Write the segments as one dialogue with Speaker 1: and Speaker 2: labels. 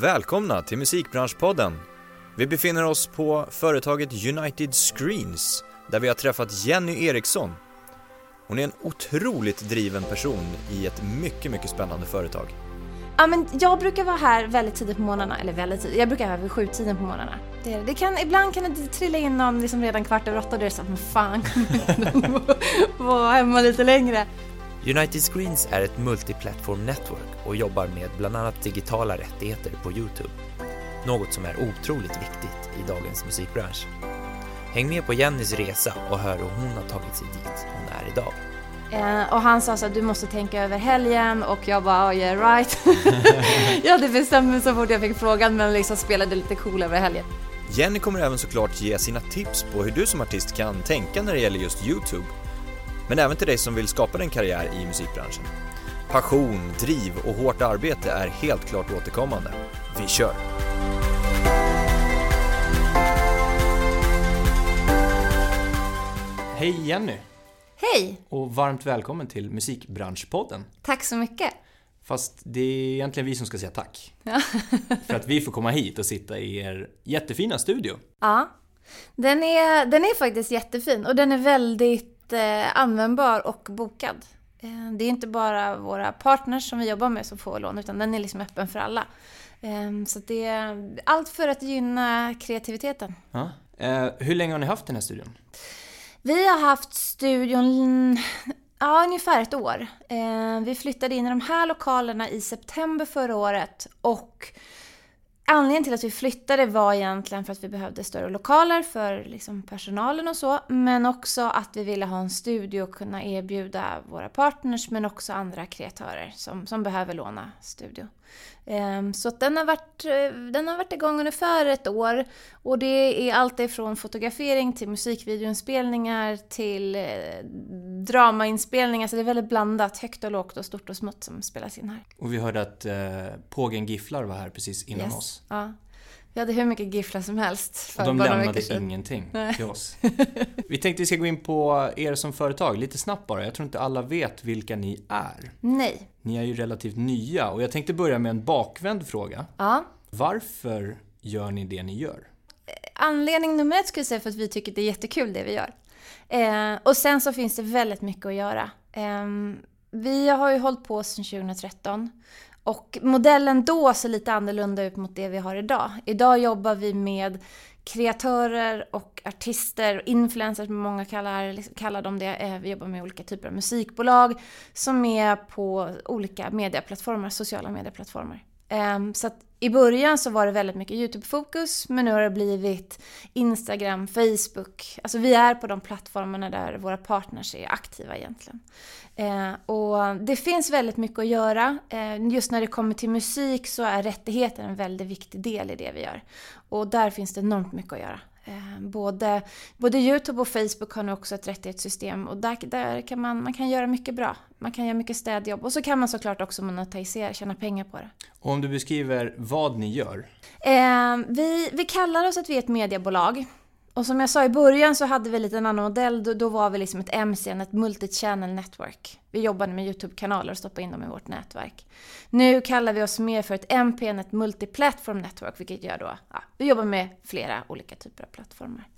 Speaker 1: Välkomna till Musikbranschpodden. Vi befinner oss på företaget United Screens där vi har träffat Jenny Eriksson. Hon är en otroligt driven person i ett mycket, mycket spännande företag.
Speaker 2: Ja, men jag brukar vara här väldigt tidigt på morgnarna, eller väldigt tidigt, jag brukar vara här vid sjutiden på morgnarna. Det, det kan, ibland kan det trilla in någon liksom redan kvart över åtta och då är det så att men fan, kan vara hemma lite längre.
Speaker 3: United Screens är ett multiplattform network och jobbar med bland annat digitala rättigheter på Youtube. Något som är otroligt viktigt i dagens musikbransch. Häng med på Jennys resa och hör hur hon har tagit sig dit hon är idag.
Speaker 2: Eh, och han sa så att du måste tänka över helgen och jag bara oh, yeah right. jag hade bestämt mig så fort jag fick frågan men liksom spelade lite cool över helgen.
Speaker 1: Jenny kommer även såklart ge sina tips på hur du som artist kan tänka när det gäller just Youtube. Men även till dig som vill skapa en karriär i musikbranschen. Passion, driv och hårt arbete är helt klart återkommande. Vi kör!
Speaker 4: Hej Jenny!
Speaker 2: Hej!
Speaker 4: Och varmt välkommen till Musikbranschpodden.
Speaker 2: Tack så mycket.
Speaker 4: Fast det är egentligen vi som ska säga tack.
Speaker 2: Ja.
Speaker 4: För att vi får komma hit och sitta i er jättefina studio.
Speaker 2: Ja, den är, den är faktiskt jättefin och den är väldigt eh, användbar och bokad. Eh, det är inte bara våra partners som vi jobbar med som får lån utan den är liksom öppen för alla. Eh, så det är allt för att gynna kreativiteten.
Speaker 4: Ja. Eh, hur länge har ni haft den här studion?
Speaker 2: Vi har haft studion ja, ungefär ett år. Eh, vi flyttade in i de här lokalerna i september förra året och anledningen till att vi flyttade var egentligen för att vi behövde större lokaler för liksom personalen och så. Men också att vi ville ha en studio och kunna erbjuda våra partners men också andra kreatörer som, som behöver låna studio. Ehm, så att den, har varit, eh, den har varit igång ungefär ett år. Och det är allt ifrån fotografering till musikvideoinspelningar till eh, dramainspelningar. Så det är väldigt blandat, högt och lågt och stort och smått som spelas in här.
Speaker 4: Och vi hörde att eh, Pågen Gifflar var här precis innan
Speaker 2: Yes.
Speaker 4: oss.
Speaker 2: Ja. Vi hade hur mycket gifflar som helst för
Speaker 4: Och de lämnade
Speaker 2: sedan.
Speaker 4: ingenting
Speaker 2: Nej.
Speaker 4: till oss. Vi tänkte vi ska gå in på er som företag lite snabbt bara. Jag tror inte alla vet vilka ni är.
Speaker 2: Nej.
Speaker 4: Ni är ju relativt nya och jag tänkte börja med en bakvänd fråga.
Speaker 2: Ja.
Speaker 4: Varför gör ni det ni gör?
Speaker 2: Anledning nummer ett skulle jag säga för att vi tycker det är jättekul det vi gör. Eh, och sen så finns det väldigt mycket att göra. Eh, vi har ju hållit på sedan 2013. Och modellen då ser lite annorlunda ut mot det vi har idag. Idag jobbar vi med kreatörer och artister, influencers som många kallar, kallar dem det. Eh, vi jobbar med olika typer av musikbolag som är på olika medieplattformar, sociala medieplattformar. Ehm, så att i början så var det väldigt mycket YouTube-fokus, men nu har det blivit Instagram, Facebook. Alltså vi är på de plattformarna där våra partners är aktiva egentligen. Eh, och det finns väldigt mycket att göra. Eh, just när det kommer till musik så är rättigheter en väldigt viktig del i det vi gör. Och där finns det enormt mycket att göra. Eh, både, både YouTube och Facebook har nu också ett rättighetssystem och där, där kan man, man kan göra mycket bra. Man kan göra mycket städjobb och så kan man såklart också monetisera, tjäna pengar på det.
Speaker 4: Och om du beskriver vad ni gör.
Speaker 2: Eh, vi, vi kallar oss att vi är ett mediebolag. Och som jag sa i början så hade vi lite en annan modell. Då, då var vi liksom ett MCN, ett multi-channel network. Vi jobbade med YouTube-kanaler och stoppade in dem i vårt nätverk. Nu kallar vi oss mer för ett MPN, ett multi-platform network, vilket gör då, ja, vi jobbar med flera olika typer av plattformar.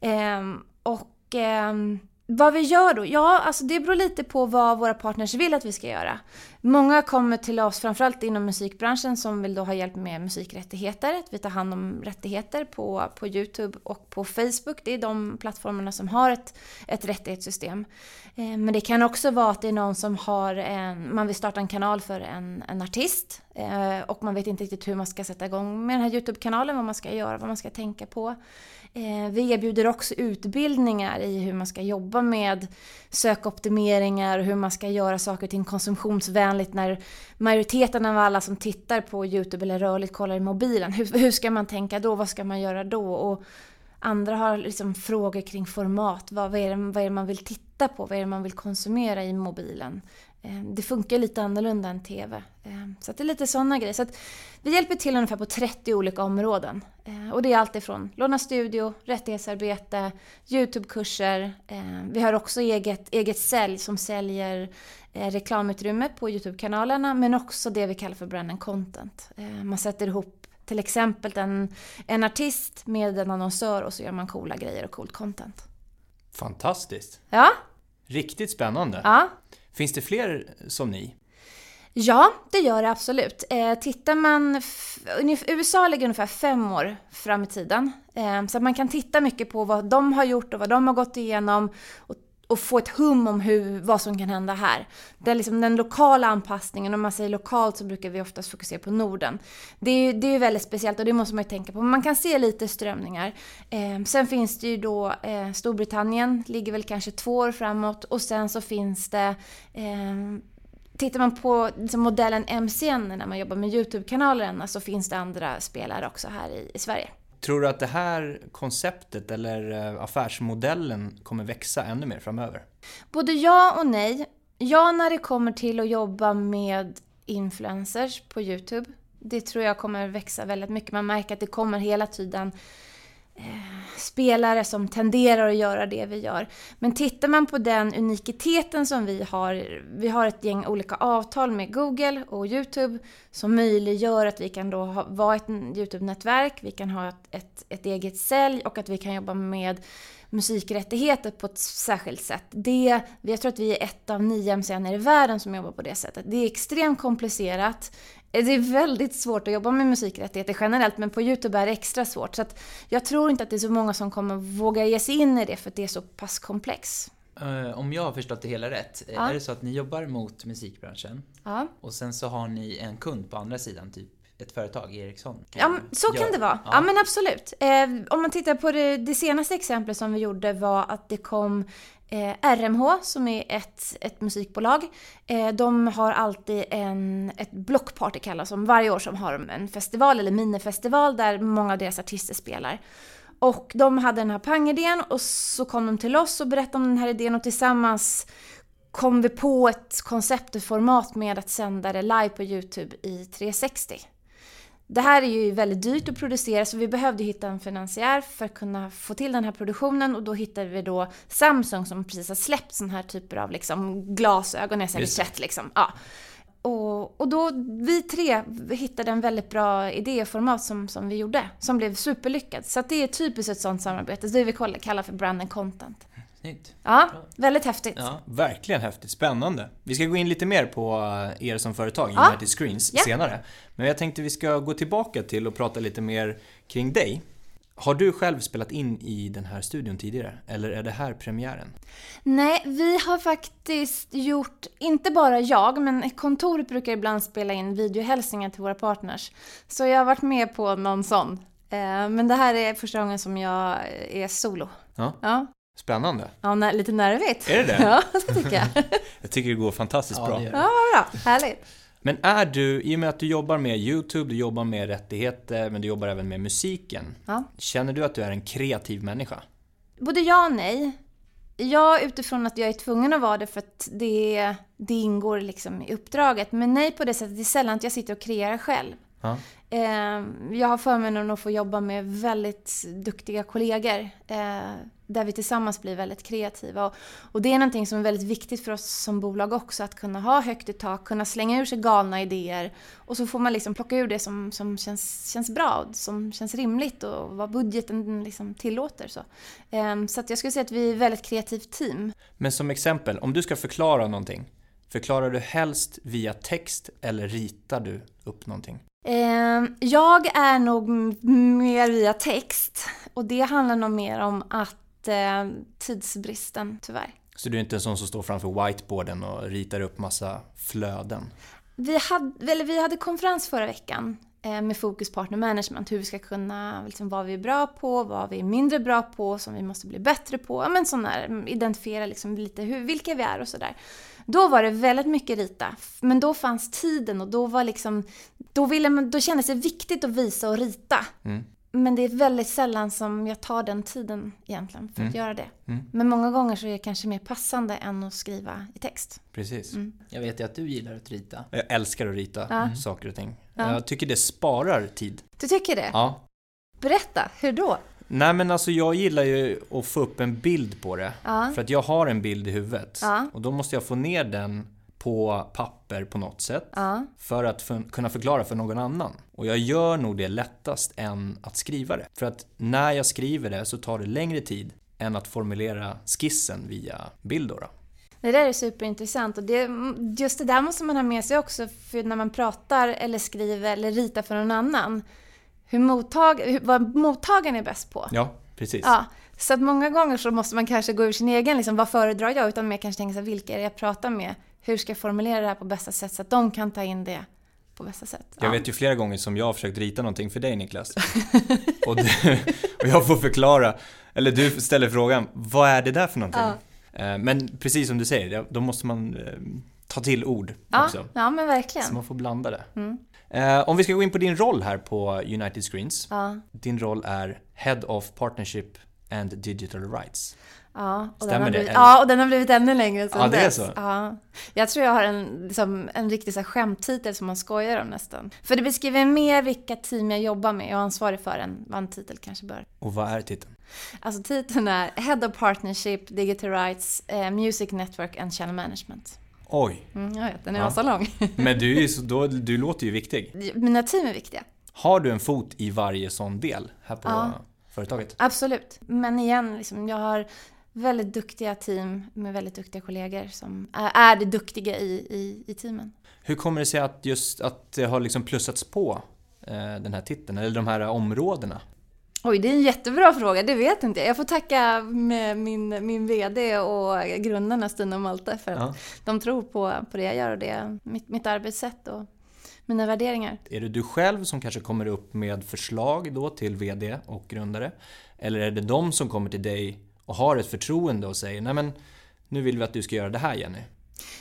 Speaker 2: Ehm, och ehm, vad vi gör då? Ja, alltså det beror lite på vad våra partners vill att vi ska göra. Många kommer till oss, framförallt inom musikbranschen, som vill då ha hjälp med musikrättigheter. Att vi tar hand om rättigheter på, på YouTube och på Facebook. Det är de plattformarna som har ett, ett rättighetssystem. Eh, men det kan också vara att det är någon som har en, man vill starta en kanal för en, en artist. Eh, och man vet inte riktigt hur man ska sätta igång med den här YouTube-kanalen, vad man ska göra, vad man ska tänka på. Eh, Vi erbjuder också utbildningar i hur man ska jobba med sökoptimeringar och hur man ska göra saker till konsumtionsvänligt när majoriteten av alla som tittar på YouTube eller rörligt kollar i mobilen. Hur, hur ska man tänka då? Vad ska man göra då? Och andra har liksom frågor kring format. Vad, vad, är det, vad är det man vill titta på? Vad är det man vill konsumera i mobilen? Eh, Det funkar lite annorlunda än TV. Eh, Så att det är lite sådana grejer. Så att vi hjälper till ungefär på 30 olika områden. Eh, Och det är allt ifrån låna studio, rättighetsarbete, YouTube-kurser. Vi har också eget, eget sälj som säljer eh, reklamutrymme på YouTube-kanalerna men också det vi kallar för brand and content. Man sätter ihop till exempel en, en artist med en annonsör och så gör man coola grejer och coolt content.
Speaker 4: Fantastiskt.
Speaker 2: Ja,
Speaker 4: Riktigt spännande.
Speaker 2: ja.
Speaker 4: Finns det fler som ni?
Speaker 2: Ja, det gör det absolut. Eh, tittar man... USA ligger ungefär fem år fram i tiden. Eh, så att man kan titta mycket på vad de har gjort och vad de har gått igenom och, och få ett hum om hur, vad som kan hända här. Det är liksom den lokala anpassningen, om man säger lokalt så brukar vi oftast fokusera på Norden. Det är ju det är väldigt speciellt och det måste man ju tänka på. Man kan se lite strömningar. Eh, sen finns det ju då eh, Storbritannien, ligger väl kanske två år framåt och sen så finns det eh, Tittar man på liksom modellen MCN när man jobbar med YouTube-kanalerna så finns det andra spelare också här i, i Sverige.
Speaker 4: Tror du att det här konceptet eller eh, affärsmodellen kommer växa ännu mer framöver?
Speaker 2: Både ja och nej. Ja, när det kommer till att jobba med influencers på YouTube. Det tror jag kommer växa väldigt mycket. Man märker att det kommer hela tiden Eh, spelare som tenderar att göra det vi gör. Men tittar man på den unikiteten som vi har, vi har ett gäng olika avtal med Google och YouTube som möjliggör att vi kan då ha, vara ett YouTube-nätverk, vi kan ha ett, ett, ett eget sälj och att vi kan jobba med musikrättigheter på ett särskilt sätt. Det, jag tror att vi är ett av nio MCN i världen som jobbar på det sättet. Det är extremt komplicerat. Det är väldigt svårt att jobba med musikrättigheter generellt, men på YouTube är det extra svårt. Så jag tror inte att det är så många som kommer våga ge sig in i det, för att det är så pass komplext.
Speaker 5: Eh, Om jag har förstått det hela rätt, eh,
Speaker 2: Ja.
Speaker 5: är det så att ni jobbar mot musikbranschen
Speaker 2: Ja.
Speaker 5: och sen så har ni en kund på andra sidan, typ ett företag, Ericsson?
Speaker 2: Ja, så kan
Speaker 5: Gör-
Speaker 2: det vara. Ja, men absolut. Eh, om man tittar på det, det senaste exemplet som vi gjorde var att det kom eh, RMH som är ett, ett musikbolag. Eh, de har alltid en, ett blockparty kallas som varje år som har de en festival eller minifestival där många av deras artister spelar. Och de hade den här pangidén och så kom de till oss och berättade om den här idén och tillsammans kom vi på ett koncept och format med att sända det live på YouTube i 360. Det här är ju väldigt dyrt att producera så vi behövde hitta en finansiär för att kunna få till den här produktionen och då hittade vi då Samsung som precis har släppt sån här typer av liksom glasögon, sett liksom. Ja. Och, och då, vi tre hittade en väldigt bra idé och format som, som vi gjorde, som blev superlyckat. Så det är typiskt ett sånt samarbete, det vi kallar för brand and content.
Speaker 5: Snyggt.
Speaker 2: Ja, väldigt häftigt.
Speaker 5: Ja.
Speaker 4: Verkligen häftigt, spännande. Vi ska gå in lite mer på eh, er som företag,
Speaker 2: Ja.
Speaker 4: United Screens,
Speaker 2: Ja.
Speaker 4: senare. Men jag tänkte vi ska gå tillbaka till och prata lite mer kring dig. Har du själv spelat in i den här studion tidigare? Eller är det här premiären?
Speaker 2: Nej, vi har faktiskt gjort, inte bara jag, men kontoret brukar ibland spela in videohälsningar till våra partners. Så jag har varit med på någon sån. Eh, Men det här är första gången som jag är solo.
Speaker 4: Ja.
Speaker 2: Ja,
Speaker 4: Spännande.
Speaker 2: ja nä- lite nervigt.
Speaker 4: Är det det?
Speaker 2: Ja, det tycker jag.
Speaker 4: Jag tycker det går fantastiskt
Speaker 5: Ja,
Speaker 4: bra.
Speaker 5: det gör
Speaker 2: Ja, bra. Härligt.
Speaker 4: Men är du, i och med att du jobbar med YouTube, du jobbar med rättigheter, men du jobbar även med musiken.
Speaker 2: Ja.
Speaker 4: Känner du att du är en kreativ människa?
Speaker 2: Både ja och nej. Ja, utifrån att jag är tvungen att vara det för att det, det ingår liksom i uppdraget. Men nej på det sättet, det är sällan att jag sitter och kreerar själv.
Speaker 4: Ja.
Speaker 2: Ehm, jag har förmånen att få jobba med väldigt duktiga kollegor. Eh, där vi tillsammans blir väldigt kreativa. Och, det är någonting som är väldigt viktigt för oss som bolag också. Att kunna ha högt i tak, kunna slänga ur sig galna idéer. Och så får man liksom plocka ur det som, som känns, känns bra, som känns rimligt och vad budgeten liksom tillåter. Så, ehm, så att jag skulle säga att vi är ett väldigt kreativt team.
Speaker 4: Men som exempel, om du ska förklara någonting, förklarar du helst via text eller ritar du upp någonting?
Speaker 2: Eh, jag är nog mer via text. Och det handlar nog mer om att eh, tidsbristen, tyvärr.
Speaker 4: Så du är inte en sån som står framför whiteboarden och ritar upp massa flöden?
Speaker 2: Vi hade, eller vi hade konferens förra veckan eh, med fokus partner management. Hur vi ska kunna, liksom, vad vi är bra på, vad vi är mindre bra på, som vi måste bli bättre på. Ja, men sån mm, identifiera liksom lite hur, vilka vi är och sådär. Då var det väldigt mycket rita, men då fanns tiden och då var liksom, då, ville man, då kändes det viktigt att visa och rita.
Speaker 4: Mm.
Speaker 2: Men det är väldigt sällan som jag tar den tiden egentligen för att
Speaker 4: Mm.
Speaker 2: göra det.
Speaker 4: Mm.
Speaker 2: Men många gånger så är det kanske mer passande än att skriva i text.
Speaker 4: Precis.
Speaker 2: Mm.
Speaker 5: Jag vet ju att du gillar att rita.
Speaker 4: Jag älskar att rita
Speaker 2: Ja.
Speaker 4: saker och ting.
Speaker 2: Ja.
Speaker 4: Jag tycker det sparar tid.
Speaker 2: Du tycker det?
Speaker 4: Ja.
Speaker 2: Berätta, hur då?
Speaker 4: Nej men alltså jag gillar ju att få upp en bild på det.
Speaker 2: Ja.
Speaker 4: För att jag har en bild i huvudet.
Speaker 2: Ja.
Speaker 4: Och då måste jag få ner den på papper på något sätt
Speaker 2: Ja.
Speaker 4: för att för, kunna förklara för någon annan. Och jag gör nog det lättast än att skriva det. För att när jag skriver det så tar det längre tid än att formulera skissen via bild då.
Speaker 2: Det där är superintressant och det, just det där måste man ha med sig också för när man pratar eller skriver eller ritar för någon annan. Hur mottag, vad mottagaren är bäst på.
Speaker 4: Ja, precis.
Speaker 2: Ja, så att många gånger så måste man kanske gå ur sin egen, liksom, vad föredrar jag? Utan mer kanske tänka sig, vilka är det jag pratar med? Hur ska jag formulera det här på bästa sätt så att de kan ta in det på bästa sätt?
Speaker 4: Jag vet ju flera gånger som jag har försökt rita någonting för dig Niklas. och, du, och jag får förklara, eller du ställer frågan, vad är det där för någonting? Eh, Men precis som du säger, ja, då måste man eh, ta till ord
Speaker 2: ja,
Speaker 4: också.
Speaker 2: ja, men verkligen.
Speaker 4: Så man får blanda det.
Speaker 2: Mm.
Speaker 4: Eh, Om vi ska gå in på din roll här på United Screens.
Speaker 2: Ja,
Speaker 4: Din roll är Head of Partnership and Digital Rights.
Speaker 2: ja, och den har blivit, ja, och den har blivit ännu längre sedan
Speaker 4: Ja, det är
Speaker 2: dess.
Speaker 4: så.
Speaker 2: Ja. Jag tror jag har en, liksom, en riktig så här, skämttitel som man skojar om nästan. För det beskriver mer vilka team jag jobbar med och är ansvarig för än vad en titel kanske bör.
Speaker 4: Och vad är titeln?
Speaker 2: Alltså titeln är Head of Partnership, Digital Rights, eh, Music Network and Channel Management.
Speaker 4: Oj,
Speaker 2: Mm, jag vet, den är
Speaker 4: Ja.
Speaker 2: lång.
Speaker 4: men du, så, då, du låter ju viktig.
Speaker 2: Mina team är viktiga.
Speaker 4: Har du en fot i varje sån del här på
Speaker 2: Ja.
Speaker 4: företaget?
Speaker 2: Absolut. Men igen, liksom, jag har väldigt duktiga team med väldigt duktiga kollegor som är, är det duktiga i, i, i teamen.
Speaker 4: Hur kommer det sig att just att det har liksom plussats på eh, den här titeln, eller de här områdena?
Speaker 2: Oj, det är en jättebra fråga. Det vet inte jag. Jag får tacka min, min VD och grundarna Stina och Malte för att
Speaker 4: Ja.
Speaker 2: de tror på, på det jag gör och det, mitt, mitt arbetssätt och mina värderingar.
Speaker 4: Är det du själv som kanske kommer upp med förslag då till VD och grundare? Eller är det de som kommer till dig och har ett förtroende och säger nej men nu vill vi att du ska göra det här Jenny?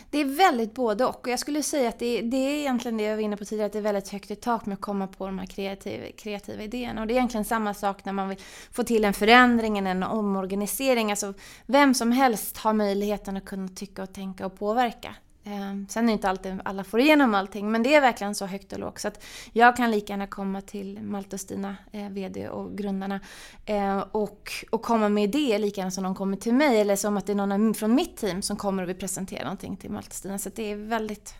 Speaker 2: Det är väldigt både och. Och jag skulle säga att det, det är egentligen det jag var inne på tidigare, att det är väldigt högt i tak med att komma på de här kreativa, kreativa idéerna. Och det är egentligen samma sak när man vill få till en förändring, en omorganisering. Alltså, vem som helst har möjligheten att kunna tycka och tänka och påverka. Eh, Sen är inte alltid alla får igenom allting, men det är verkligen så högt och lågt. Så att jag kan lika gärna komma till Malte och Stina, eh, VD och grundarna, eh, och, och komma med idéer lika gärna som de kommer till mig. Eller som att det är någon från mitt team som kommer och vill presentera någonting till Malte och Stina. Så det är väldigt,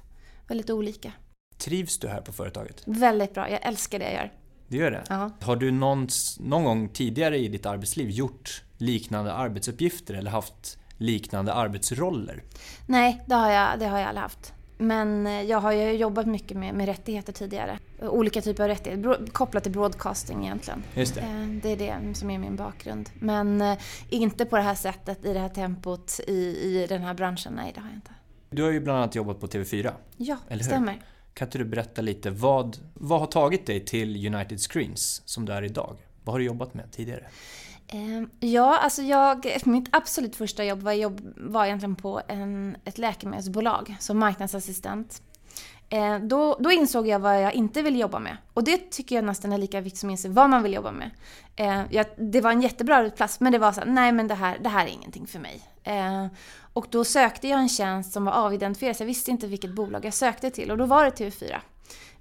Speaker 2: väldigt olika.
Speaker 4: Trivs du här på företaget?
Speaker 2: Väldigt bra, jag älskar det jag gör.
Speaker 4: Det gör det?
Speaker 2: Ja.
Speaker 4: Har du någon, någon gång tidigare i ditt arbetsliv gjort liknande arbetsuppgifter eller haft liknande arbetsroller?
Speaker 2: Nej, det har, jag, det har jag aldrig haft. Men eh, jag har ju jobbat mycket med, med rättigheter tidigare. Olika typer av rättigheter, bro- kopplat till broadcasting egentligen.
Speaker 4: Just det.
Speaker 2: Eh, Det är det som är min bakgrund. Men eh, inte på det här sättet, i det här tempot, i, i den här branschen. Nej, det har jag inte.
Speaker 4: Du har ju bland annat jobbat på TV4.
Speaker 2: Ja,
Speaker 4: Eller hur?
Speaker 2: stämmer.
Speaker 4: Kan inte du berätta lite, vad, vad har tagit dig till United Screens som du är idag? Vad har du jobbat med tidigare?
Speaker 2: Ehm, ja, alltså jag, mitt absolut första jobb var, jobb var egentligen på en, ett läkemedelsbolag som marknadsassistent. Eh, Då, då insåg jag vad jag inte ville jobba med. Och det tycker jag nästan är lika viktigt som att inse vad man vill jobba med. Eh, Jag, det var en jättebra plats, men det var så här, nej men det här, det här är ingenting för mig. Eh, Och då sökte jag en tjänst som var avidentifierad, så jag visste inte vilket bolag jag sökte till. Och då var det TV4.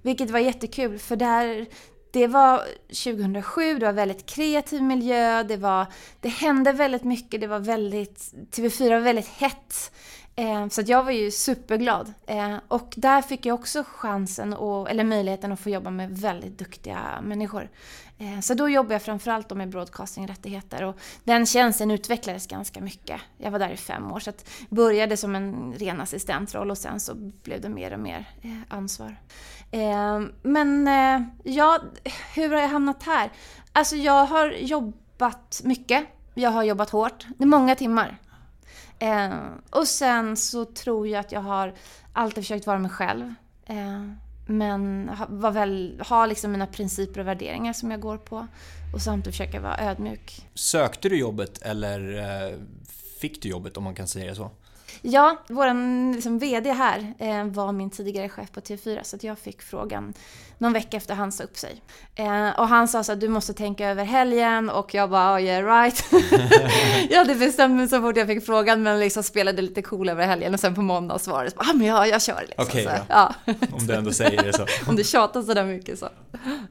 Speaker 2: Vilket var jättekul, för där, det var 2007, det var väldigt kreativ miljö, det, var, det hände väldigt mycket, det var väldigt, TV4 var väldigt hett. Eh, så att jag var ju superglad. Eh, och där fick jag också chansen, och, eller möjligheten att få jobba med väldigt duktiga människor. Eh, så då jobbade jag framförallt med broadcastingrättigheter och den tjänsten utvecklades ganska mycket. Jag var där i fem år så att började som en ren assistentroll och sen så blev det mer och mer ansvar. Men ja, hur har jag hamnat här? Alltså jag har jobbat mycket. Jag har jobbat hårt. Det är många timmar. Eh, och sen så tror jag att jag har alltid försökt vara mig själv. Eh, men ha, väl, ha liksom mina principer och värderingar som jag går på. Och samtidigt försöka vara ödmjuk.
Speaker 4: Sökte du jobbet eller eh, fick du jobbet om man kan säga så?
Speaker 2: Ja, vår liksom, VD här eh, var min tidigare chef på TV4 så jag fick frågan någon vecka efter han sa upp sig. Eh, och han sa så att du måste tänka över helgen och jag bara oh, yeah right. jag hade bestämt mig så fort jag fick frågan men liksom spelade lite cool över helgen och sen på måndag svarade jag ah, men ja, jag kör liksom.
Speaker 4: Okej då.
Speaker 2: ja.
Speaker 4: Om du ändå säger det så.
Speaker 2: Om du tjatar sådär mycket så.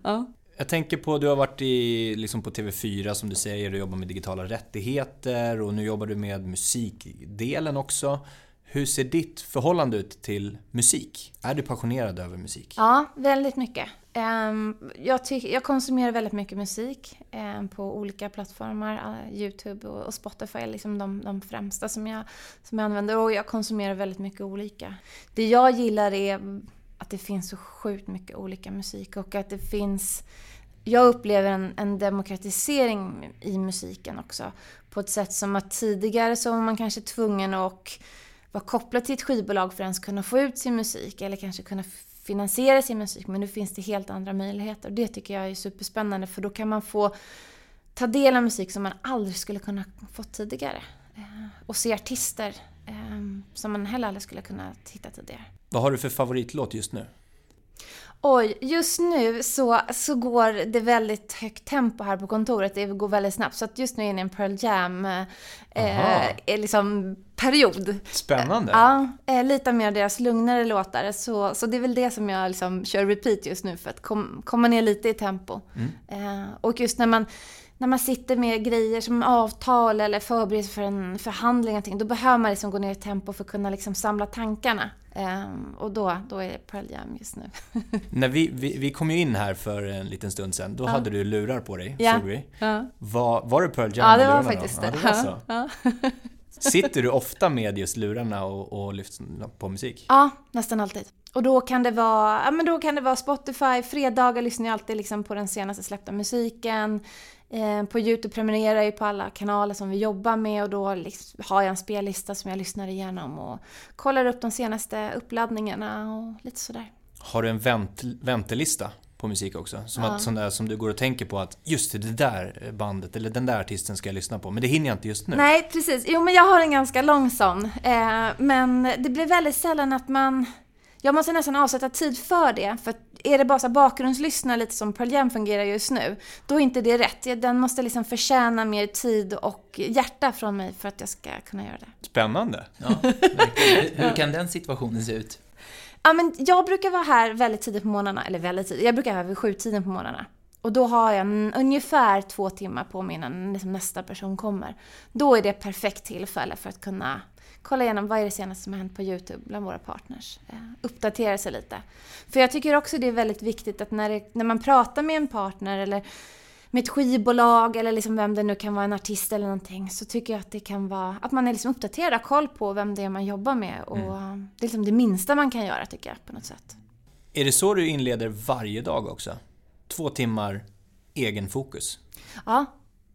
Speaker 2: Ja.
Speaker 4: Jag tänker på, du har varit i, liksom på TV4 som du säger, du jobbar med digitala rättigheter och nu jobbar du med musikdelen också. Hur ser ditt förhållande ut till musik? Är du passionerad över musik?
Speaker 2: Ja, väldigt mycket. Ehm, jag, tyck- jag konsumerar väldigt mycket musik ehm, på olika plattformar. Eh, Youtube och och Spotify är liksom de, de främsta som jag, som jag använder. Och jag konsumerar väldigt mycket olika. Det jag gillar är att det finns så sjukt mycket olika musik och att det finns... Jag upplever en, en demokratisering i musiken också. På ett sätt som att tidigare så var man kanske tvungen att vara kopplad till ett skivbolag för att ens kunna få ut sin musik eller kanske kunna finansiera sin musik. Men nu finns det helt andra möjligheter och det tycker jag är superspännande för då kan man få ta del av musik som man aldrig skulle kunna fått tidigare. Eh, och se artister ehm, som man heller aldrig skulle kunna hitta tidigare.
Speaker 4: Vad har du för favoritlåt just nu?
Speaker 2: Oj, just nu så, så går det väldigt högt tempo här på kontoret. Det går väldigt snabbt. Så att just nu är det en Pearl Jam eh, eh, liksom period.
Speaker 4: Spännande!
Speaker 2: Ja, eh, lite mer av deras lugnare låtar. Så, så det är väl det som jag liksom kör repeat just nu för att kom, komma ner lite i tempo. Eh, och just när man, när man sitter med grejer som avtal eller förbereder för en förhandling, någonting, då behöver man liksom gå ner i tempo för att kunna liksom samla tankarna. Eh, och då, då är det Pearl Jam just nu.
Speaker 4: När vi, vi, vi kom ju in här för en liten stund sedan, då hade du lurar på dig,
Speaker 2: Ja.
Speaker 4: såg vi.
Speaker 2: Ja,
Speaker 4: Var, var det Pearl Jam
Speaker 2: ja det var faktiskt
Speaker 4: då?
Speaker 2: det.
Speaker 4: Ja, det var så. Sitter du ofta med just lurarna och, och lyssnar på musik?
Speaker 2: ja, nästan alltid. Och då kan det vara, ja, men då kan det vara Spotify, fredagar lyssnar jag alltid liksom på den senaste släppta musiken. Eh, på Youtube prenumererar jag ju på alla kanaler som vi jobbar med och då liksom har jag en spellista som jag lyssnar igenom och kollar upp de senaste uppladdningarna och lite sådär.
Speaker 4: Har du en vänt, väntelista på musik också? Som,
Speaker 2: Ja.
Speaker 4: att, sån där, som du går och tänker på att just det, det där bandet eller den där artisten ska jag lyssna på, men det hinner jag inte just nu.
Speaker 2: Nej, precis. Jo, men jag har en ganska lång sån. Eh, men det blir väldigt sällan att man... Jag måste nästan avsätta tid för det. För är det bara så bakgrundslyssna lite som Pearl Jam fungerar just nu, då är inte det rätt. Den måste liksom förtjäna mer tid och hjärta från mig för att jag ska kunna göra det.
Speaker 4: Spännande!
Speaker 5: Ja, Hur kan den situationen se ut?
Speaker 2: Ja, men jag brukar vara här väldigt tidigt på morgnarna, eller väldigt tidigt, jag brukar vara här vid sjutiden på morgnarna. Och då har jag ungefär två timmar på mig innan liksom nästa person kommer. Då är det ett perfekt tillfälle för att kunna kolla igenom vad är det senaste som har hänt på Youtube bland våra partners. Eh, uppdatera sig lite. För jag tycker också det är väldigt viktigt att när, det, när man pratar med en partner eller med ett skivbolag eller liksom vem det nu kan vara, en artist eller någonting, så tycker jag att det kan vara att man är liksom uppdaterad, har koll på vem det är man jobbar med. Och Det är liksom det minsta man kan göra tycker jag på något sätt.
Speaker 4: Är det så du inleder varje dag också? Två timmar egen fokus?
Speaker 2: Ja,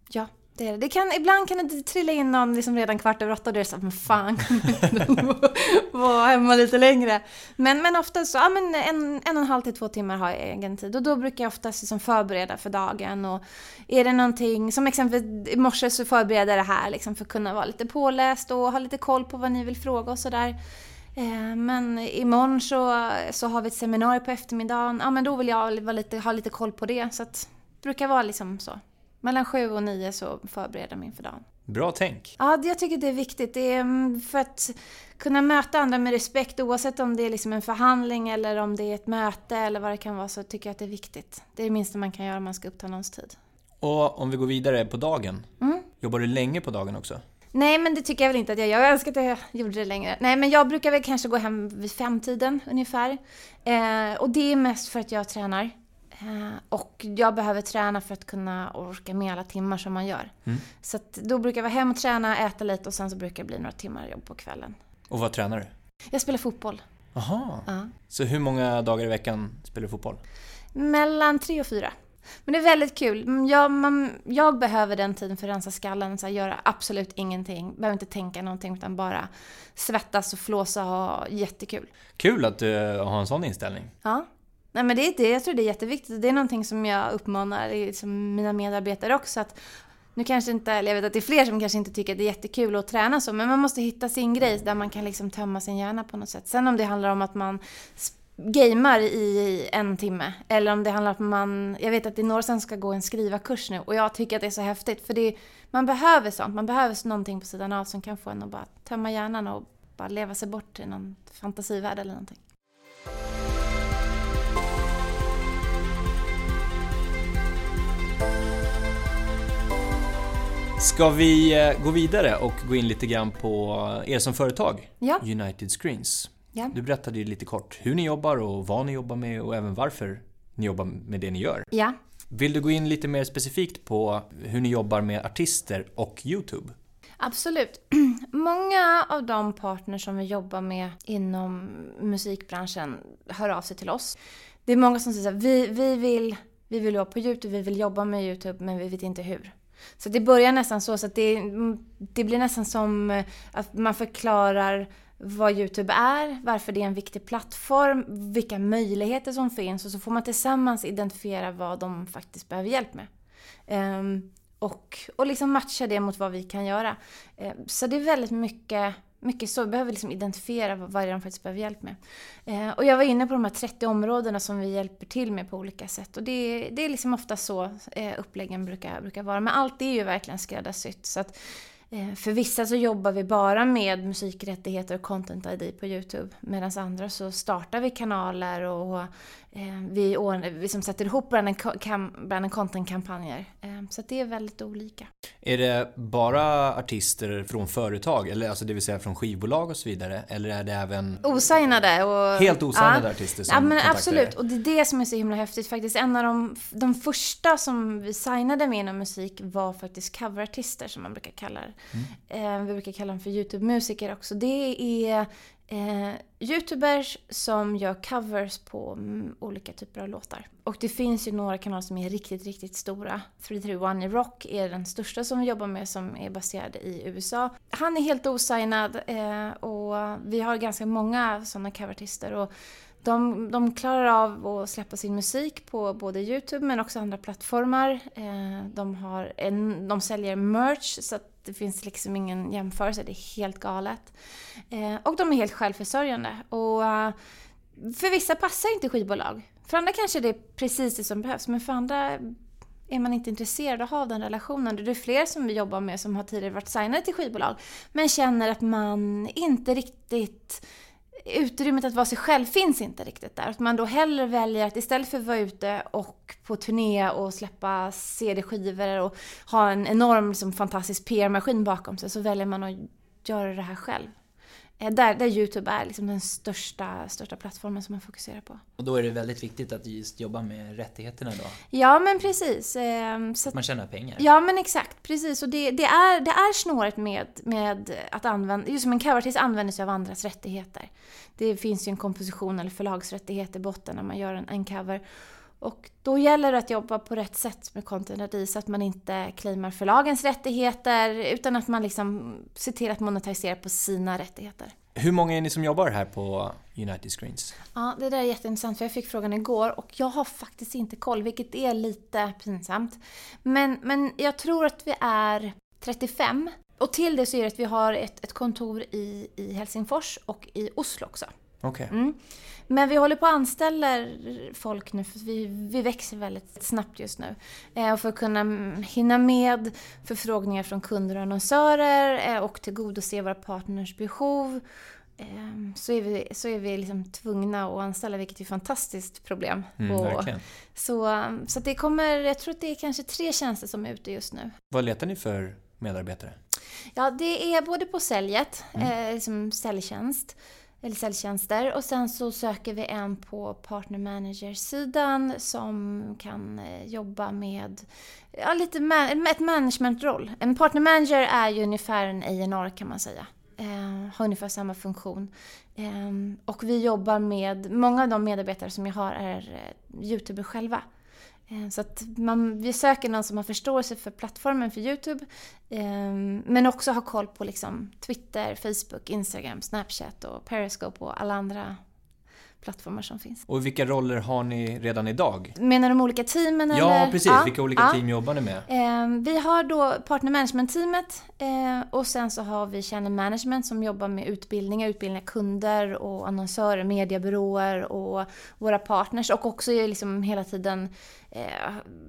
Speaker 2: ja. Det det. det kan, ibland kan det trilla in någon liksom redan kvart över åtta och då är det så att men fan, kan vara hemma lite längre. Men, men ofta så, ja men en, en och en halv till två timmar har jag egen tid och då brukar jag oftast liksom förbereda för dagen och är det någonting, som exempelvis i morse så förbereder jag det här liksom för att kunna vara lite påläst och ha lite koll på vad ni vill fråga och sådär. Eh, men imorgon så, så har vi ett seminarium på eftermiddagen. Ja, men då vill jag vara lite, ha lite koll på det. Så att det brukar vara liksom så. Mellan sju och nio så förbereder jag mig inför dagen.
Speaker 4: Bra tänk!
Speaker 2: Ja, jag tycker det är viktigt. Det är mm, för att kunna möta andra med respekt oavsett om det är liksom en förhandling eller om det är ett möte eller vad det kan vara så tycker jag att det är viktigt. Det är det minsta man kan göra om man ska uppta någons tid.
Speaker 4: Och om vi går vidare på dagen,
Speaker 2: Mm.
Speaker 4: jobbar du länge på dagen också?
Speaker 2: Nej, men det tycker jag väl inte att jag gör. Jag önskar att jag gjorde det längre. Nej, men jag brukar väl kanske gå hem vid femtiden ungefär. Eh, och det är mest för att jag tränar. Eh, och jag behöver träna för att kunna orka med alla timmar som man gör.
Speaker 4: Mm.
Speaker 2: Så då brukar jag vara hem och träna, äta lite och sen så brukar det bli några timmar jobb på kvällen.
Speaker 4: Och vad tränar du?
Speaker 2: Jag spelar fotboll.
Speaker 4: Jaha,
Speaker 2: Ja.
Speaker 4: så hur många dagar i veckan spelar du fotboll?
Speaker 2: Mellan tre och fyra. Men det är väldigt kul. Mm, Jag, man, jag behöver den tiden för att rensa skallen, så här, göra absolut ingenting. Behöver inte tänka någonting utan bara svettas och flåsa och ha jättekul.
Speaker 4: Kul att du har en sån inställning.
Speaker 2: Ja. Nej, men det är det. Jag tror det är jätteviktigt. Det är någonting som jag uppmanar liksom mina medarbetare också. Att nu kanske inte, eller jag vet att det är fler som kanske inte tycker att det är jättekul att träna så, men man måste hitta sin grej där man kan liksom tömma sin hjärna på något sätt. Sen om det handlar om att man sp- gamer i en timme, eller om det handlar om att man, jag vet att det är några som ska gå en skrivarkurs nu och jag tycker att det är så häftigt för det, man behöver sånt, man behöver någonting på sidan av som kan få en att bara tömma hjärnan och bara leva sig bort till någon fantasivärld eller någonting.
Speaker 4: Ska vi eh, gå vidare och gå in lite grann på er som företag?
Speaker 2: Ja.
Speaker 4: United Screens.
Speaker 2: Ja.
Speaker 4: Du berättade ju lite kort hur ni jobbar och vad ni jobbar med och även varför ni jobbar med det ni gör.
Speaker 2: Ja.
Speaker 4: Vill du gå in lite mer specifikt på hur ni jobbar med artister och Youtube?
Speaker 2: Absolut. Många av de partners som vi jobbar med inom musikbranschen hör av sig till oss. Det är många som säger att vi, vi, vill, vi vill vara på Youtube, vi vill jobba med Youtube men vi vet inte hur. Så det börjar nästan så, så att det, det blir nästan som eh, att man förklarar vad Youtube är, varför det är en viktig plattform, vilka möjligheter som finns och så får man tillsammans identifiera vad de faktiskt behöver hjälp med. Um, och, och liksom matcha det mot vad vi kan göra. Um, så det är väldigt mycket, mycket så. Vi behöver liksom identifiera vad, de faktiskt behöver hjälp med. Eh, och jag var inne på de här 30 områdena som vi hjälper till med på olika sätt. Och det, det är liksom ofta så eh, uppläggen brukar, brukar vara. Men allt är ju verkligen skräddarsytt. Så att, Eh, för vissa så jobbar vi bara med musikrättigheter och content ID på Youtube. Medan andra så startar vi kanaler och vi, vi som sätter ihop brand and content-kampanjer. Eh, så det är väldigt olika.
Speaker 4: Är det bara artister från företag, eller alltså det vill säga från skivbolag och så vidare? Eller är det även...
Speaker 2: Osignade och...
Speaker 4: Helt osignade ja. artister som
Speaker 2: Ja men absolut, och det är det som är så himla häftigt faktiskt. En av de, de första som vi signade med inom musik var faktiskt coverartister som man brukar kalla det. Mm. Eh, vi brukar kalla dem för YouTube-musiker också. Det är eh, Youtubers som gör covers på mm, olika typer av låtar. Och det finns ju några kanaler som är riktigt, riktigt stora. 331 i Rock är den största som vi jobbar med som är baserad i USA. Han är helt osignad eh, och vi har ganska många sådana coverartister. Och de, de klarar av att släppa sin musik på både Youtube men också andra plattformar. Eh, de, har en, de säljer merch så att det finns liksom ingen jämförelse, det är helt galet. Eh, och de är helt självförsörjande. Och eh, för vissa passar inte skivbolag. För andra kanske det är precis det som behövs, men för andra är man inte intresserad av att ha den relationen. Det är fler som vi jobbar med som har tidigare varit signade till skivbolag, men känner att man inte riktigt utrymmet att vara sig själv finns inte riktigt där. Att man då hellre väljer att istället för att vara ute och på turné och släppa CD-skivor och ha en enorm liksom, fantastisk PR-maskin bakom sig så väljer man att göra det här själv. Eh, där, där Youtube är liksom den största, största plattformen som man fokuserar på.
Speaker 5: Och då är det väldigt viktigt att just jobba med rättigheterna då?
Speaker 2: Ja, men precis. Ehm,
Speaker 5: så att man tjänar pengar?
Speaker 2: Ja, men exakt. Precis. Och det, det, är, det är snårigt med, med att använda... Just som en coverartist använder sig av andras rättigheter. Det finns ju en komposition eller förlagsrättighet i botten när man gör en, en cover. Och då gäller det att jobba på rätt sätt med Content ID så att man inte claimar förlagens rättigheter utan att man liksom ser till att monetisera på sina rättigheter.
Speaker 4: Hur många är ni som jobbar här på United Screens?
Speaker 2: Ja, det där är jätteintressant för jag fick frågan igår och jag har faktiskt inte koll, vilket är lite pinsamt. Men, men jag tror att vi är 35. Och till det så är det att vi har ett, ett kontor i, i Helsingfors och i Oslo också. Okay. Mm. Men vi håller på att anställa folk nu för vi, vi växer väldigt snabbt just nu. Eh, och för att kunna hinna med förfrågningar från kunder och annonsörer eh, och tillgodose våra partners behov eh, så är vi, så är vi liksom tvungna att anställa, vilket är ett fantastiskt problem.
Speaker 4: Mm,
Speaker 2: och, så så det kommer, jag tror att det är kanske tre tjänster som är ute just nu.
Speaker 4: Vad letar ni för medarbetare?
Speaker 2: Ja, det är både på säljet, mm. eh, liksom säljtjänst, eller säljtjänster. Och sen så söker vi en på partner manager-sidan som kan eh, jobba med ja, lite man ett managementroll. En partner manager är ju ungefär en A&R kan man säga. Eh, har ungefär samma funktion. Eh, och vi jobbar med, många av de medarbetare som jag har är eh, youtuber själva. Eh, så att man, vi söker någon som har förståelse för plattformen för Youtube ehm, men också har koll på liksom Twitter, Facebook, Instagram, Snapchat och Periscope och alla andra plattformar som finns.
Speaker 4: Och vilka roller har ni redan idag?
Speaker 2: Menar du de olika teamen?
Speaker 4: Ja,
Speaker 2: eller?
Speaker 4: precis. Ja, vilka olika ja. team jobbar ni med?
Speaker 2: Eh, vi har då partner management-teamet eh, och sen så har vi channel management som jobbar med utbildningar, utbildningar kunder och annonsörer, mediebyråer och våra partners och också liksom hela tiden eh,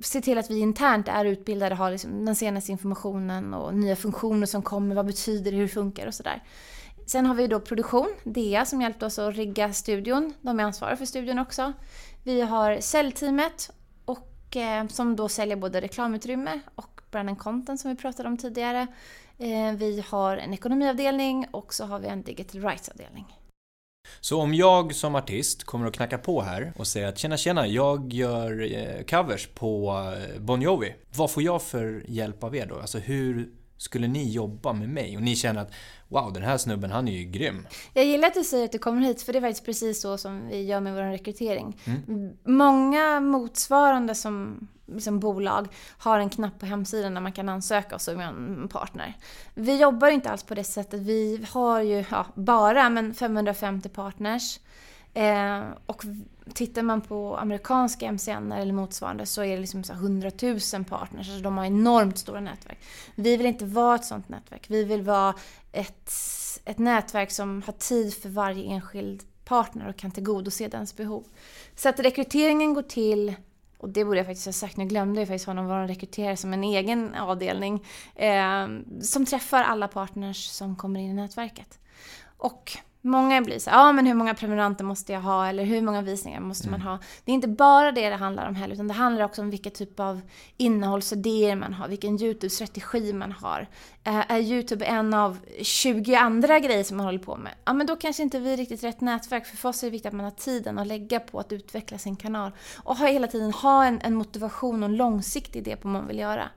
Speaker 2: se till att vi internt är utbildade, har liksom den senaste informationen och nya funktioner som kommer, vad betyder det, hur funkar och sådär. Sen har vi då produktion, DEA som hjälpte oss att rigga studion. De är ansvariga för studion också. Vi har säljteamet och, eh, som då säljer både reklamutrymme och brand and content som vi pratade om tidigare. Eh, vi har en ekonomiavdelning och så har vi en digital rights-avdelning.
Speaker 4: Så om jag som artist kommer och knackar på här och säger att tjena tjena, jag gör eh, covers på eh, Bon Jovi. Vad får jag för hjälp av er då? Alltså hur skulle ni jobba med mig? Och ni känner att wow, den här snubben han är ju grym.
Speaker 2: Jag gillar att du säger att du kommer hit för det är faktiskt precis så som vi gör med vår rekrytering. Mm. Många motsvarande som liksom bolag har en knapp på hemsidan där man kan ansöka och så är en partner. Vi jobbar inte alls på det sättet. Vi har ju ja, bara men 550 partners. Eh, och tittar man på amerikanska MCN eller motsvarande så är det liksom så 100 000 partners. Alltså de har enormt stora nätverk. Vi vill inte vara ett sånt nätverk. Vi vill vara ett, ett nätverk som har tid för varje enskild partner och kan tillgodose dens behov. Så att rekryteringen går till och det borde jag faktiskt ha sagt, nu glömde jag faktiskt honom, vara rekryterare som en egen avdelning. Eh, som träffar alla partners som kommer in i nätverket. Och Många blir så ja men hur många prenumeranter måste jag ha eller hur många visningar måste mm. man ha? Det är inte bara det det handlar om heller, utan det handlar också om vilka typ av innehållsidéer man har, vilken YouTube-strategi man har. Eh, är YouTube en av 20 andra grejer som man håller på med? Ja men då kanske inte vi är riktigt rätt nätverk, för för oss är det viktigt att man har tiden att lägga på att utveckla sin kanal. Och ha hela tiden ha en, en motivation och en långsiktig idé på vad man vill göra.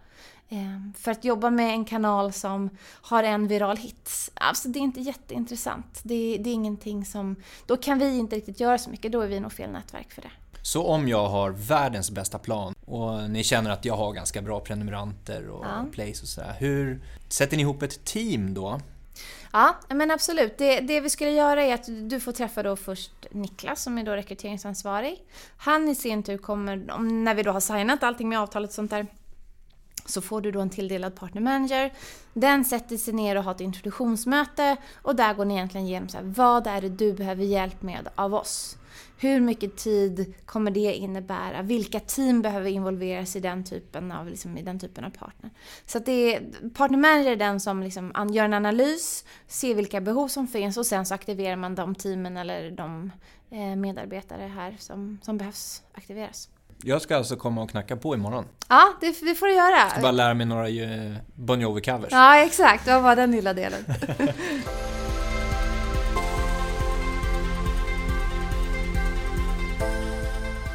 Speaker 2: Ehm, för att jobba med en kanal som har en viral hit, alltså det är inte jätteintressant. Det, det är ingenting som... Då kan vi inte riktigt göra så mycket, då är vi nog fel nätverk för det.
Speaker 4: Så om jag har världens bästa plan och ni känner att jag har ganska bra prenumeranter och ja. plays och sådär. Hur sätter ni ihop ett team då?
Speaker 2: Ja, men absolut. Det, det, vi skulle göra är att du får träffa då först Niklas som är då rekryteringsansvarig. Han i sin tur kommer, när vi då har signat allting med avtalet och sånt där, så får du då en tilldelad partner manager. Den sätter sig ner och har ett introduktionsmöte och där går ni egentligen igenom så här, vad är det du behöver hjälp med av oss? Hur mycket tid kommer det innebära? Vilka team behöver involveras i den typen av, liksom, i den typen av partner? Så att det är, partner manager är den som liksom gör en analys, ser vilka behov som finns och sen så aktiverar man de teamen eller de eh, medarbetare här som, som behövs aktiveras.
Speaker 4: Jag ska alltså komma och knacka på imorgon.
Speaker 2: Ja, det, det får du göra. Jag
Speaker 4: ska bara lära mig några eh, Bon Jovi-covers.
Speaker 2: Ja, exakt. Vad var den lilla delen?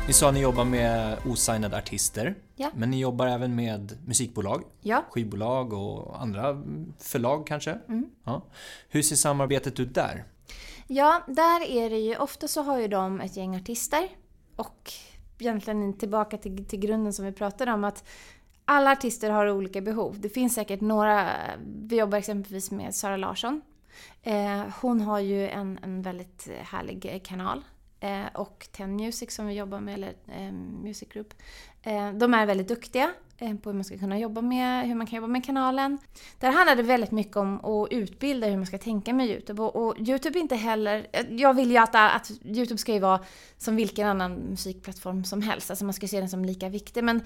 Speaker 4: Ni sa att ni jobbar med osignade artister.
Speaker 2: Ja.
Speaker 4: Men ni jobbar även med musikbolag,
Speaker 2: ja.
Speaker 4: skivbolag och andra förlag kanske?
Speaker 2: Mm.
Speaker 4: Ja. Hur ser samarbetet ut där?
Speaker 2: Ja, där är det ju, ofta så har ju de ett gäng artister och egentligen tillbaka till, till grunden som vi pratade om. att alla artister har olika behov. Det finns säkert några, vi jobbar exempelvis med Sara Larsson. Eh, hon har ju en, en väldigt härlig kanal. Eh, och Ten Music som vi jobbar med, eller eh, Music Group. Eh, de är väldigt duktiga eh, på hur man ska kunna jobba med, hur man kan jobba med kanalen. Där handlar det väldigt mycket om att utbilda hur man ska tänka med YouTube. Och, och YouTube inte heller, eh, jag vill ju att, att YouTube ska ju vara som vilken annan musikplattform som helst. Alltså man ska se den som lika viktig. Men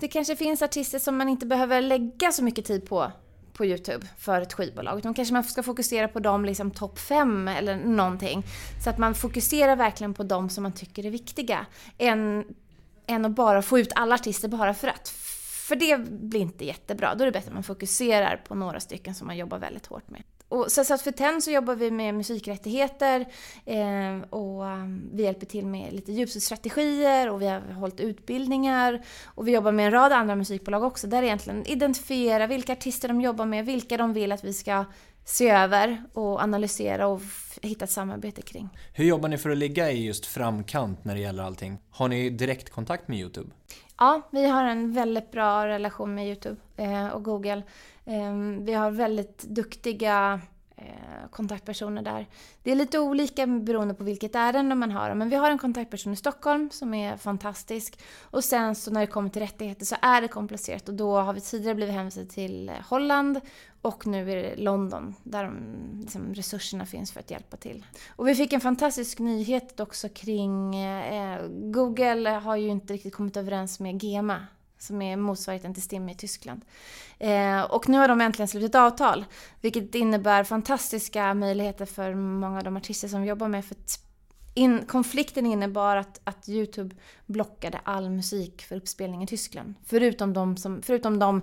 Speaker 2: det kanske finns artister som man inte behöver lägga så mycket tid på på YouTube för ett skivbolag. Utan kanske man ska fokusera på de liksom topp fem eller någonting. Så att man fokuserar verkligen på de som man tycker är viktiga. En än att bara få ut alla artister bara för att. För det blir inte jättebra. Då är det bättre att man fokuserar på några stycken som man jobbar väldigt hårt med. Och så, att för TEN så jobbar vi med musikrättigheter eh, och um, vi hjälper till med lite ljusstrategier och vi har hållit utbildningar. Och vi jobbar med en rad andra musikbolag också där egentligen identifiera vilka artister de jobbar med, vilka de vill att vi ska se över och analysera och hitta ett samarbete kring.
Speaker 4: Hur jobbar ni för att ligga i just framkant när det gäller allting? Har ni direktkontakt med Youtube?
Speaker 2: Ja, vi har en väldigt bra relation med Youtube eh, och Google. Ehm, vi har väldigt duktiga eh, kontaktpersoner där. Det är lite olika beroende på vilket ärende man har. Men vi har en kontaktperson i Stockholm som är fantastisk. Och sen så när det kommer till rättigheter så är det komplicerat och då har vi tidigare blivit hänvisade till Holland och nu är det London där de, liksom, resurserna finns för att hjälpa till. Och vi fick en fantastisk nyhet också kring eh, Google har ju inte riktigt kommit överens med GEMA som är motsvarigheten till STIM i Tyskland. Eh, och nu har de äntligen slutit avtal, vilket innebär fantastiska möjligheter för många av de artister som vi jobbar med. För in, konflikten innebar att, att Youtube blockade all musik för uppspelning i Tyskland. Förutom de, som, förutom de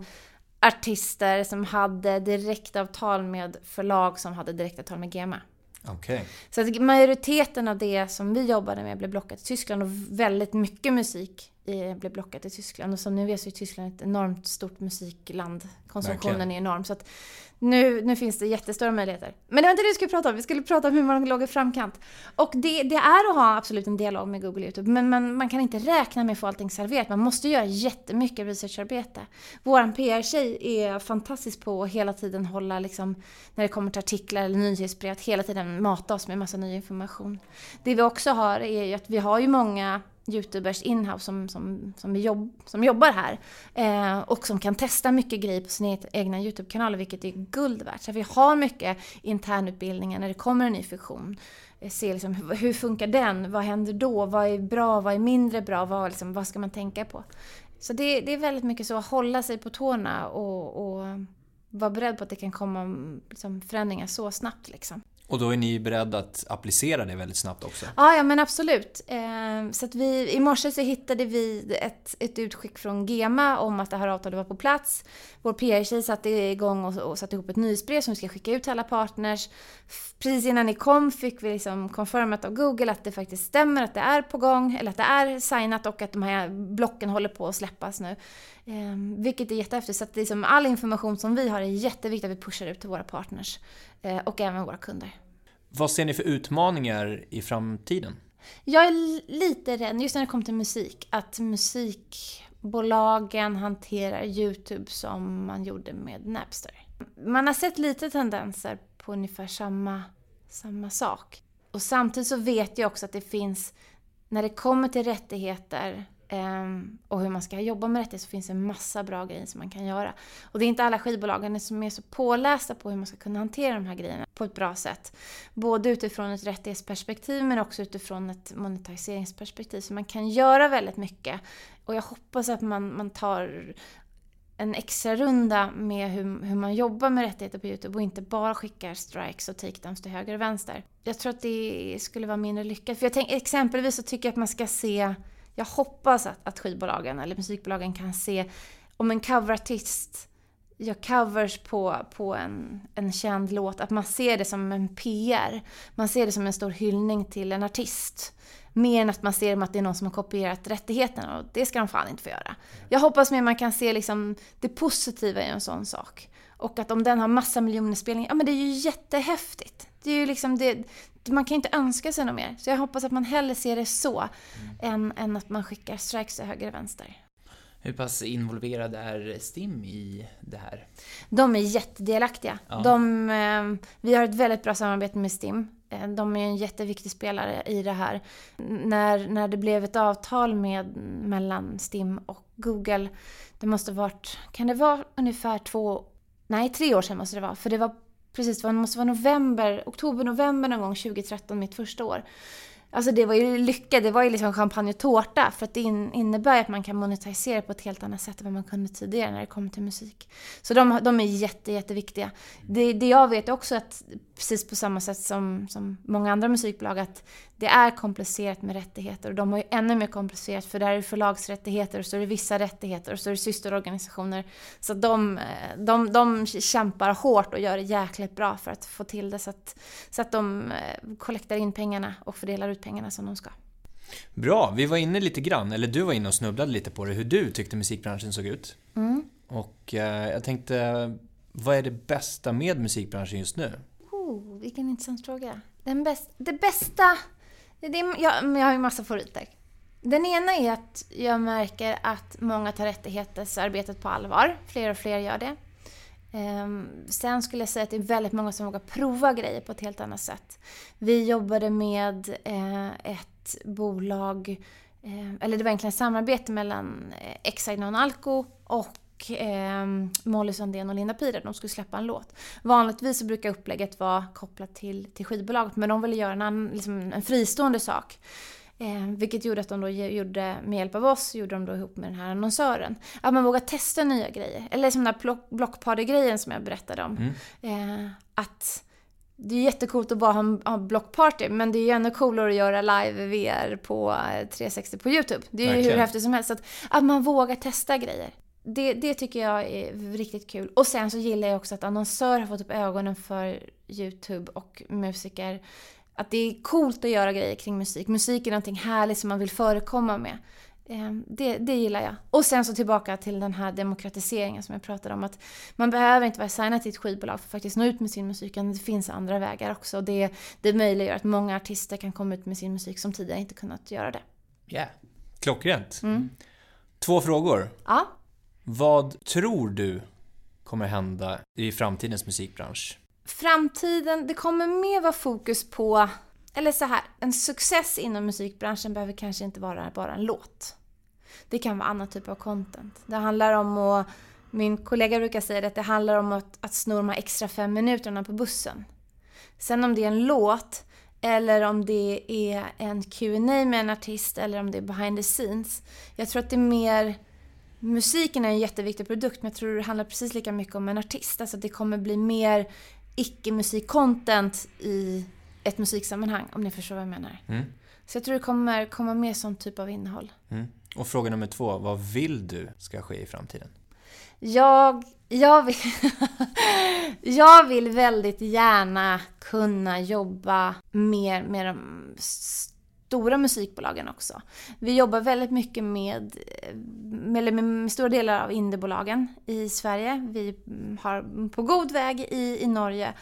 Speaker 2: artister som hade direktavtal med förlag som hade direktavtal med GEMA.
Speaker 4: Okej.
Speaker 2: Så att majoriteten av det som vi jobbade med blev blockat i Tyskland och väldigt mycket musik blev blockat i Tyskland. Och som ni vet så är Tyskland ett enormt stort musikland. Konsumtionen
Speaker 4: Verkligen.
Speaker 2: är enorm. Så att nu, nu finns det jättestora möjligheter. Men det var inte det vi skulle prata om. Vi skulle prata om hur man låg i framkant. Och det, det är att ha absolut en dialog med Google och YouTube. Men man, man kan inte räkna med att få allting serverat. Man måste göra jättemycket researcharbete. Vår PR-tjej är fantastisk på att hela tiden hålla, liksom, när det kommer till artiklar eller nyhetsbrev, att hela tiden mata oss med massa ny information. Det vi också har är ju att vi har ju många youtubers inhouse som, som, som, jobb, som jobbar här. Eh, och som kan testa mycket grejer på sina e-, egna YouTube-kanaler, vilket är guld värt. Så vi har mycket internutbildningar när det kommer en ny funktion. Eh, Se liksom, hur, hur funkar den? Vad händer då? Vad är bra? Vad är mindre bra? Vad, liksom, vad ska man tänka på? Så det, det är väldigt mycket så att hålla sig på tårna och, och vara beredd på att det kan komma liksom, förändringar så snabbt. Liksom.
Speaker 4: Och då är ni beredda att applicera det väldigt snabbt också?
Speaker 2: Ja, ja men absolut. Ehm, så att vi, i morse så hittade vi ett, ett utskick från GEMA om att det här avtalet var på plats. Vår PR-tjej satte igång och, och satte ihop ett nyhetsbrev som vi ska skicka ut till alla partners. Precis innan ni kom fick vi liksom confirmat av Google att det faktiskt stämmer, att det är på gång, eller att det är signat och att de här blocken håller på att släppas nu. Eh, vilket är jättehäftigt. Så att liksom all information som vi har är jätteviktigt att vi pushar ut till våra partners. Eh, och även våra kunder.
Speaker 4: Vad ser ni för utmaningar i framtiden?
Speaker 2: Jag är lite rädd, just när det kommer till musik, att musikbolagen hanterar YouTube som man gjorde med Napster. Man har sett lite tendenser på ungefär samma, samma sak. Och samtidigt så vet jag också att det finns, när det kommer till rättigheter Ehm, och hur man ska jobba med rättigheter så finns det en massa bra grejer som man kan göra. Och det är inte alla skivbolagen som är så pålästa på hur man ska kunna hantera de här grejerna på ett bra sätt. Både utifrån ett rättighetsperspektiv men också utifrån ett monetiseringsperspektiv. Så man kan göra väldigt mycket. Och jag hoppas att man, man tar en extra runda med hur, hur man jobbar med rättigheter på Youtube och inte bara skickar strikes och takedowns till höger och vänster. Jag tror att det skulle vara mindre lyckat. För jag tänk, exempelvis så tycker jag att man ska se, jag hoppas att, att skivbolagen eller musikbolagen kan se om en coverartist gör covers på, på en, en känd låt, att man ser det som en PR. Man ser det som en stor hyllning till en artist. Mer än att man ser det att det är någon som har kopierat rättigheterna och det ska de fan inte få göra. Jag hoppas mer man kan se liksom det positiva i en sån sak. Och att om den har massa miljoner spelningar, ja men det är ju jättehäftigt. Det är ju liksom det, man kan ju inte önska sig något mer. Så jag hoppas att man hellre ser det så, än, än att man skickar strikes till höger och vänster.
Speaker 5: Hur pass involverad är STIM i det här?
Speaker 2: De är jättedelaktiga.
Speaker 5: Ja.
Speaker 2: De, eh, vi har ett väldigt bra samarbete med STIM. Eh, De är en jätteviktig spelare i det här. När, när det blev ett avtal med, mellan STIM och Google, det måste varit, kan det vara ungefär två, nej tre år sedan måste det vara. För det var precis, det måste vara november, oktober, november någon gång 2013, mitt första år. Alltså det var ju lycka, det var ju liksom champagne och tårta för att det in, innebär att man kan monetisera på ett helt annat sätt än vad man kunde tidigare när det kommer till musik. Så de, de är jätte, jätteviktiga. Det, det jag vet också att, precis på samma sätt som, som många andra musikbolag, att det är komplicerat med rättigheter och de har ju ännu mer komplicerat för där är det förlagsrättigheter och så är det vissa rättigheter och så är det systerorganisationer. Så de, eh, de, de kämpar hårt och gör det jäkligt bra för att få till det så att, så att de eh, kollektar in pengarna och fördelar ut pengarna som de ska.
Speaker 4: Bra, vi var inne lite grann, eller du var inne och snubblade lite på det, hur du tyckte musikbranschen såg ut.
Speaker 2: Mm.
Speaker 4: Och eh, jag tänkte, vad är det bästa med musikbranschen just nu?
Speaker 2: Oh, vilken intressant fråga. Den bäst, det bästa... Det, är, jag, jag har ju massa favoriter. Den ena är att jag märker att många tar rättighetsarbetet på allvar. Fler och fler gör det. Ehm, sen skulle jag säga att det är väldigt många som vågar prova grejer på ett helt annat sätt. Vi jobbade med eh, ett bolag, eh, eller det var egentligen ett samarbete mellan eh, Exide Non Alco och eh, Molly Sandén och Linda Pieder. De skulle släppa en låt. Vanligtvis så brukar upplägget vara kopplat till, till skivbolaget men de ville göra en, annan, liksom en fristående sak. Eh, vilket gjorde att de då gjorde, med hjälp av oss, gjorde de då ihop med den här annonsören. Att man vågar testa nya grejer. Eller som den där block- blockparty-grejen som jag berättade om.
Speaker 4: Mm.
Speaker 2: Eh, att det är jättecoolt att bara ha en ha blockparty, men det är ju ännu coolare att göra live VR på eh, 360 på YouTube. Det är ju hur
Speaker 4: Verkligen.
Speaker 2: häftigt som helst. Att, att man vågar testa grejer. Det, det tycker jag är riktigt kul. Och sen så gillar jag också att annonsörer har fått upp ögonen för YouTube och musiker. Att det är coolt att göra grejer kring musik. Musik är någonting härligt som man vill förekomma med. Eh, Det, det gillar jag. Och sen så tillbaka till den här demokratiseringen som jag pratade om. Att man behöver inte vara signad till ett skivbolag för att faktiskt nå ut med sin musik. Det finns andra vägar också. Det, det möjliggör att många artister kan komma ut med sin musik som tidigare inte kunnat göra det.
Speaker 5: Yeah.
Speaker 4: Klockrent.
Speaker 2: Mm.
Speaker 4: Två frågor.
Speaker 2: Ja,
Speaker 4: vad tror du kommer hända i framtidens musikbransch?
Speaker 2: framtiden, det kommer mer vara fokus på, eller så här, en success inom musikbranschen behöver kanske inte vara bara en låt. Det kan vara annan typ av content. Det handlar om att, min kollega brukar säga det, att det handlar om att, att sno de här extra fem minuterna på bussen. Sen om det är en låt, eller om det är en Q&A med en artist, eller om det är behind the scenes. Jag tror att det är mer Musiken är en jätteviktig produkt men jag tror det handlar precis lika mycket om en artist. Alltså det kommer bli mer icke-musik-content i ett musiksammanhang om ni förstår vad jag menar.
Speaker 4: Mm.
Speaker 2: Så jag tror det kommer komma mer sån typ av innehåll.
Speaker 4: Mm. Och fråga nummer två, vad vill du ska ske i framtiden?
Speaker 2: Jag, jag, vill, jag vill väldigt gärna kunna jobba mer med de stora musikbolagen också. Vi jobbar väldigt mycket med, eh, med, med stora delar av indiebolagen i Sverige. Vi har på god väg i, i Norge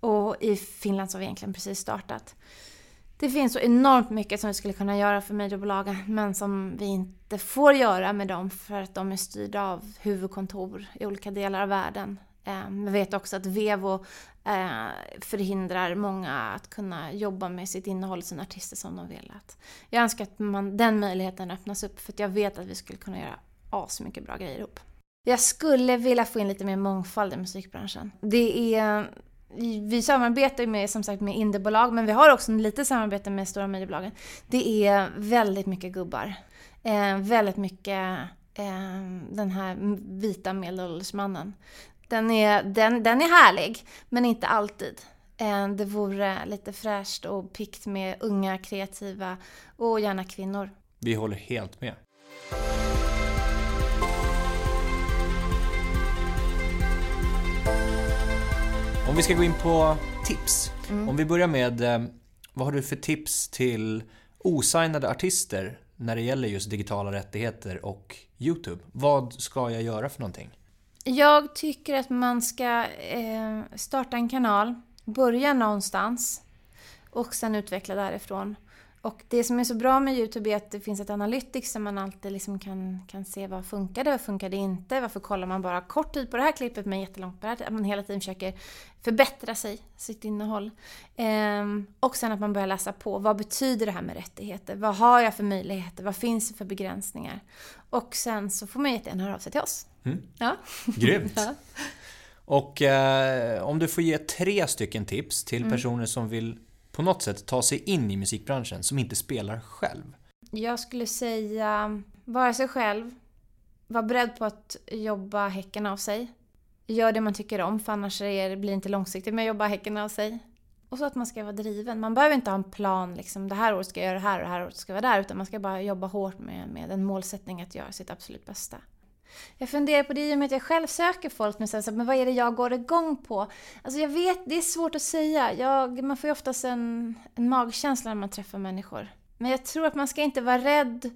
Speaker 2: och i Finland som vi egentligen precis startat. Det finns så enormt mycket som vi skulle kunna göra för mediebolagen men som vi inte får göra med dem för att de är styrda av huvudkontor i olika delar av världen. Ehm, vi vet också att Vevo eh, förhindrar många att kunna jobba med sitt innehåll, sina artister som de vill. Jag önskar att man, den möjligheten öppnas upp för att jag vet att vi skulle kunna göra asmycket bra grejer ihop. Jag skulle vilja få in lite mer mångfald i musikbranschen. Det är vi samarbetar ju med, som sagt med indiebolag men vi har också lite samarbete med stora mediebolagen. Det är väldigt mycket gubbar. Eh, väldigt mycket eh, den här vita medelålders mannen. Den är, den, den är härlig, men inte alltid. Eh, det vore lite fräscht och pikt med unga, kreativa och gärna kvinnor.
Speaker 4: Vi håller helt med. Om vi ska gå in på tips. Om vi börjar med, eh, vad har du för tips till osignade artister när det gäller just digitala rättigheter och YouTube? Vad ska jag göra för någonting?
Speaker 2: Jag tycker att man ska eh, starta en kanal, börja någonstans och sen utveckla därifrån. Och det som är så bra med Youtube är att det finns ett analytics som man alltid liksom kan, kan se vad funkade, vad funkade inte, varför kollar man bara kort tid på det här klippet men jättelångt på det här, att man hela tiden försöker förbättra sig, sitt innehåll. Ehm, och sen att man börjar läsa på, vad betyder det här med rättigheter? Vad har jag för möjligheter? Vad finns det för begränsningar? Och sen så får man jättegärna höra av sig till oss.
Speaker 4: Mm.
Speaker 2: Ja.
Speaker 4: Grymt!
Speaker 2: Ja.
Speaker 4: Och eh, om du får ge tre stycken tips till
Speaker 2: Mm.
Speaker 4: personer som vill på något sätt ta sig in i musikbranschen som inte spelar själv.
Speaker 2: Jag skulle säga, vara sig själv. Var beredd på att jobba häcken av sig. Gör det man tycker om, för annars blir det inte långsiktigt med att jobba häcken av sig. Och så att man ska vara driven. Man behöver inte ha en plan, liksom det här året ska jag göra det här och det här året ska jag vara där. Utan man ska bara jobba hårt med, med en målsättning att göra sitt absolut bästa. Jag funderar på det i och med att jag själv söker folk, men, sen så, men vad är det jag går igång på? Alltså jag vet, det är svårt att säga. Jag, man får ju oftast en, en magkänsla när man träffar människor. Men jag tror att man ska inte vara rädd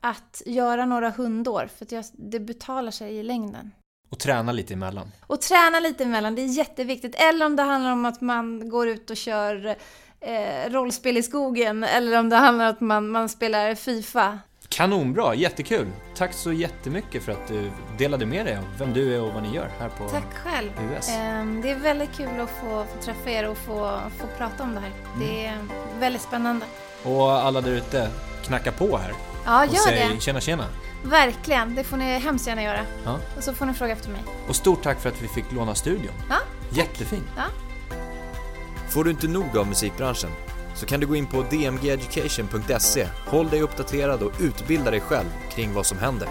Speaker 2: att göra några hundår, för att jag, det betalar sig i längden.
Speaker 4: Och träna lite emellan.
Speaker 2: Och träna lite emellan, det är jätteviktigt. Eller om det handlar om att man går ut och kör eh, rollspel i skogen, eller om det handlar om att man, man spelar Fifa.
Speaker 4: Kanonbra, jättekul! Tack så jättemycket för att du delade med dig av vem du är och vad ni gör här på
Speaker 2: Tack själv.
Speaker 4: US.
Speaker 2: Ehm, Det är väldigt kul att få, få träffa er och få, få prata om det här. Det är väldigt spännande.
Speaker 4: Och alla där ute, knacka på här
Speaker 2: Ja,
Speaker 4: och
Speaker 2: gör
Speaker 4: säg
Speaker 2: det.
Speaker 4: tjena tjena.
Speaker 2: Verkligen, det får ni hemskt gärna göra.
Speaker 4: Ja.
Speaker 2: Och så får ni fråga efter mig.
Speaker 4: Och stort tack för att vi fick låna studion.
Speaker 2: Ja,
Speaker 4: Jättefint.
Speaker 1: Får du inte nog av musikbranschen? Så kan du gå in på dmgeducation.se, håll dig uppdaterad och utbilda dig själv kring vad som händer.